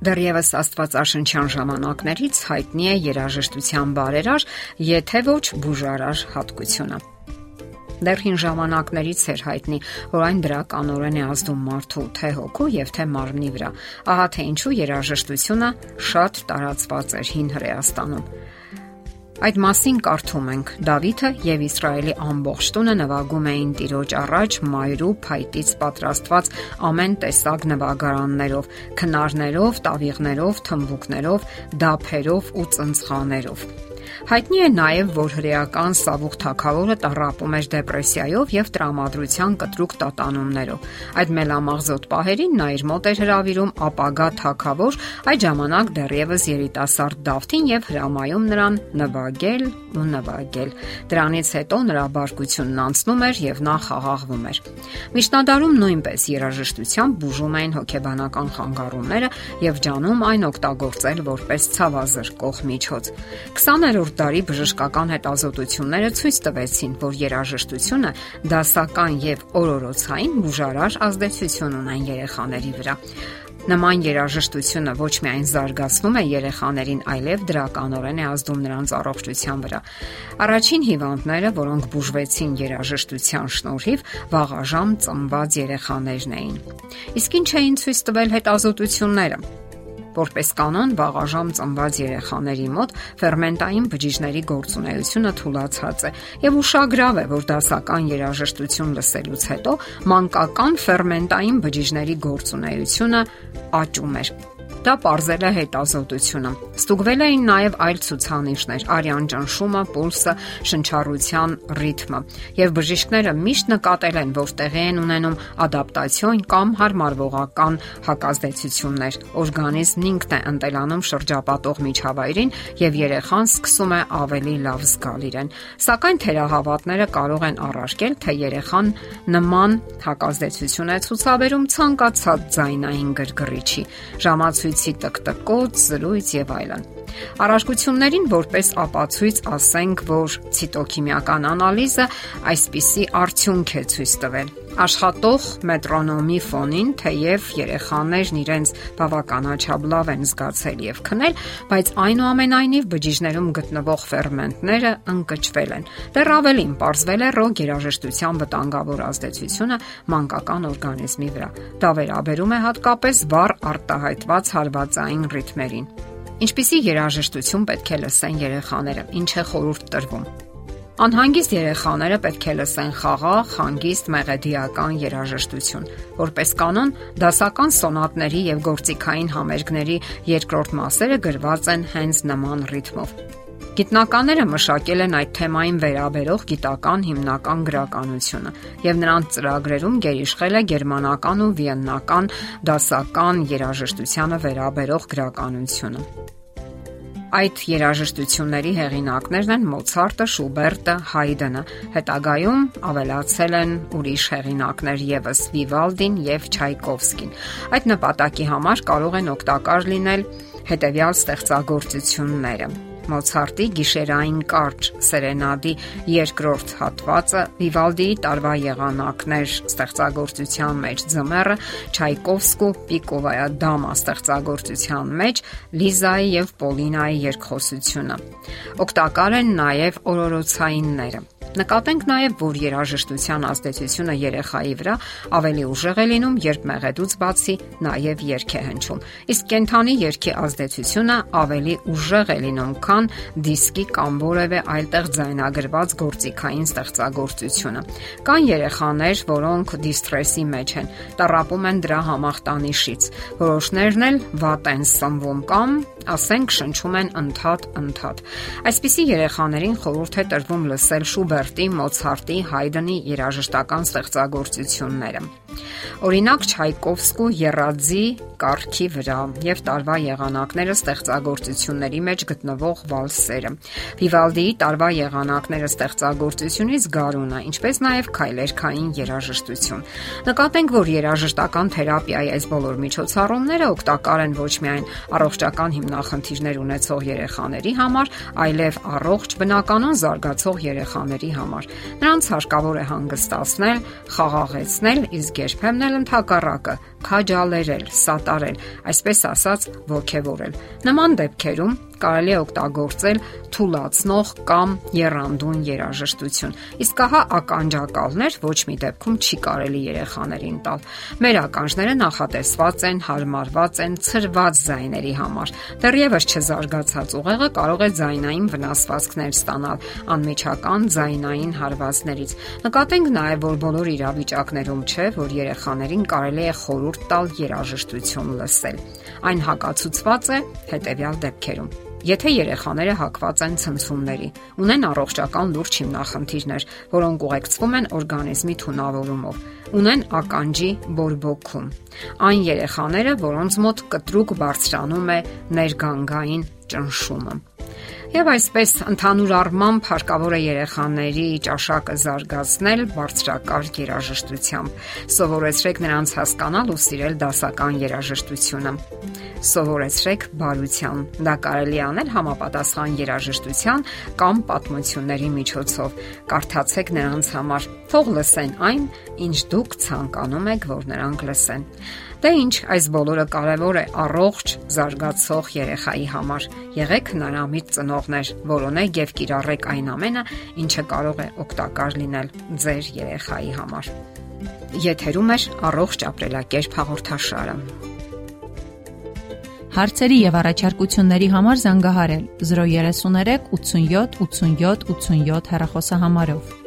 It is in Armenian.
Դեռևս Աստվածաշնչյան ժամանակներից հայտնի է երաժշտության բարերար, եթե ոչ բուժարար հատկությունը։ Դեռ հին ժամանակներից էր հայտնի, որ այն դրականորեն է ազդում մարդու թե հոգու եւ թե մարմնի վրա։ Ահա թե ինչու երաժշտությունը շատ տարածված էր հին Հռեաստանում։ Այդ մասին կարդում ենք. Դավիթը եւ Իսրայելի ամբողջ տունը նվագում էին Տիրոջ առաջ մայրու փայտից պատրաստված ամեն տեսակ նվագարաններով, քնարներով, տավիղներով, թմբուկներով, դափերով ու ծնցղաներով։ Հայտնի է նաև, որ հրեական Սավուխ թագավորը տարապում էր դեպրեսիայով եւ տրամադրության կտրուկ տատանումներով։ Այդ մելամաղձոտ պահերին նա իր մոտ էր հravirում ապագա թագավոր, այդ ժամանակ դեռևս երիտասարդ Դավթին եւ հրամայում նրան նվագել ու նվագել։ Դրանից հետո նրա բարկությունն անցնում էր եւ նա խաղաղվում էր։ Միջնադարում նույնպես երաժշտությամբ բուժում էին հոգեբանական խանգարումները եւ ջանում այն օգտագործել որպես ցավազրկող միջոց։ 20-րդ 20-րդ դարի բժշկական հետազոտությունները ցույց տվեցին, որ երաժշտությունը դասական եւ օրորոցային բուժարար ազդեցություն ունեն երեխաների վրա։ Նման երաժշտությունը ոչ միայն զարգացնում է երեխաներին, այլև դրականորեն է ազդում նրանց առողջության վրա։ Առաջին հիվանդները, որոնք բուժվեցին երաժշտության շնորհիվ, վաղաժամ ծնված երեխաներն էին։ Իսկ ինչ էին ցույց տվել հետազոտությունները։ Որպես կանոն բաղաժամ ծնված երեխաների մոտ ферментային բջիջների գործունեությունը թուլացած է եւ ուշագրավ է, որ դասական երաժշտություն լսելուց հետո մանկական ферментային բջիջների գործունեությունը աճում է։ Դա parzել է հետազոտությունը։ Ստուգվել էին նաև այլ ցուցանիշներ՝ արյան ճնշումը, պուլսը, շնչառության ռիթմը։ Եվ բժիշկները միշտ նկատել են, որ տեղի են ունենում ադապտացիոն կամ հարմարվողական հակազդեցություններ։ Օրգանիզմն ինքն է ընտելանում շրջապատող միջավայրին եւ երեխան սկսում է ավելի լավ զգալ իրեն։ Սակայն թերահավատները կարող են առարկել, թե երեխան նման հակազդեցություն է ցուցաբերում ցանկացած ձայնային գրգռիչի։ Ժամացույց ցույցի տկտկոց, զրույց եւ այլն։ Առարկություններին որպես ապացույց ասենք, որ ցիտոքիմիական անալիզը այսպիսի արդյունք է ցույց տվել աշխատող մետրոնոմի ֆոնին թեև երեխաներն իրենց բավականաչափ լավ են զգացել եւ քնել, բայց այնուամենայնիվ բջիջներում գտնվող ферментները ընկճվել են։ Դեռ ավելին, ողրվել է ռոգ երաժշտության վտանգավոր ազդեցությունը մանկական օրգանիզմի վրա։ Դա վերաբերում է հատկապես վառ արտահայտված հարվածային ռիթմերին։ Ինչպիսի երաժշտություն պետք է լսեն երեխաները, ինչ է խորուրդ տրվում։ Անհանգիստ երեխաները պետք է լսեն խաղաղ, հանգիստ մեղեդիական երաժշտություն։ Որպես կանոն, դասական սոնատների եւ գործիքային համերգների երկրորդ մասերը գրված են հենց նման ռիթմով։ Գիտնականները մշակել են այդ թեմային վերաբերող գիտական հիմնական գրականությունը եւ նրանց ծրագրերում գերիշխել է գերմանական ու վիեննական դասական երաժշտությանը վերաբերող գրականությունը։ Այդ երաժշտությունների հեղինակներն են Մոցարտը, Շուբերտը, Հայդենը։ Հետագայում ավելացել են ուրիշ հեղինակներ եւս Վիվալդին եւ Չայկովսկին։ Այդ նպատակի համար կարող են օգտակար լինել հետևյալ ստեղծագործությունները Մոցարտի գիշերային կարճ սերենադի երկրորդ հատվածը, Վիվալդիի տարվա եղանակներ ստեղծագործության մեջ ձմեռը, Չայկովսկու Պիկովայա դամա ստեղծագործության մեջ Լիզայի եւ Պոլինայի երկխոսությունը։ Օգտակար են նաև օրորոցայինները։ Նկատենք նաև, որ երաժշտության ազդեցությունը երեխայի վրա ավելի ուժեղ է լինում, երբ մեղեդուց բացի նաև երգ է հնչում։ Իսկ կենթանի երգի ազդեցությունը ավելի ուժեղ է լինում, քան դիսկի կամ որևէ այլտեղ ձայնագրված գործիքային ստեղծագործությունը։ Կան երեխաներ, որոնք դիստրեսի մեջ են, տարապում են դրա համախտանիշից։ Որոշներն էլ վատ են սնվում կամ ասենք շնչում են ընդհատ-ընդհատ։ Այսպիսի երեխաներին խորհուրդ է տրվում լսել Շուբերտի, Մոցարտի, Հայդենի երաժշտական ստեղծագործությունները։ Օրինակ Չայկովսկու Եռաձի կարգի վրա եւ տարվա եղանակները ստեղծագործությունների մեջ գտնվող վալսերը։ Վիվալդիի տարվա եղանակները ստեղծագործությունից գարունը, ինչպես նաեւ քայլերքային երաժշտություն։ Նկատենք, որ երաժշտական թերապիայի այս բոլոր միջոցառումները օգտակար են ոչ միայն առողջական հիմնախնդիրներ ունեցող երեխաների համար, այլև առողջ բնականon զարգացող երեխաների համար։ Նրանց հարկավոր է հանգստացնել, խաղաղեցնել, իսկ երբեմն էլ ընդհակառակը քաջալերել, սատարել, այսպես ասած, ողքեվորել։ Նման դեպքերում կարելի է օգտագործել թուլացնող կամ երանդուն երաժշտություն։ Իսկ ահա ականջակալներ ոչ մի դեպքում չի կարելի երեխաներին տալ։ Մեր ականջները նախատեսված են, հարմարված են ցրված ձայների համար։ Դեռևս չզարգացած ուղեղը կարող է ձայնային վնասվածքներ ստանալ անմիջական ձայնային հարվածներից։ Նկատենք նաև, որ բոլոր իրավիճակներում չէ, որ երեխաներին կարելի է խորուրդ տալ երաժշտություն լսել։ Այն հակացուցված է հետևյալ դեպքերում Եթե երեխաները հակված են ցնցումների, ունեն առողջական լուրջ հիմնախնդիրներ, որոնք ուղեկցվում են օրգանիզմի թունավորումով, ունեն ականջի բորբոքում, այն երեխաները, որոնց մոտ կտրուկ բարձրանում է ներգանգային ճնշումը Եվ այսպես ընդհանուր առմամբ հարկավոր է երեխաների ճաշակը զարգացնել բարձրակարգ երաժշտությամբ։ Սովորեցրեք նրանց հասկանալ ու սիրել դասական երաժշտությունը։ Սովորեցրեք բարության։ Դա կարելի անել համապատասխան երաժշտության կամ պատմությունների միջոցով։ Կարդացեք նրանց համար։ Թող լսեն այն, ինչ դուք ցանկանում եք, որ նրանք լսեն։ Դե ինչ, այս բոլորը կարևոր է առողջ, զարգացող երեխայի համար։ Եղեք հնարամիտ ծնողներ, որոնեք եւ կիրառեք այն ամենը, ինչը կարող է օգտակար լինել ձեր երեխայի համար։ Եթերում է առողջ ապրելակերպ հաղորդաշարը։ Հարցերի եւ առաջարկությունների համար զանգահարել 033 87 87 87 հեռախոսահամարով։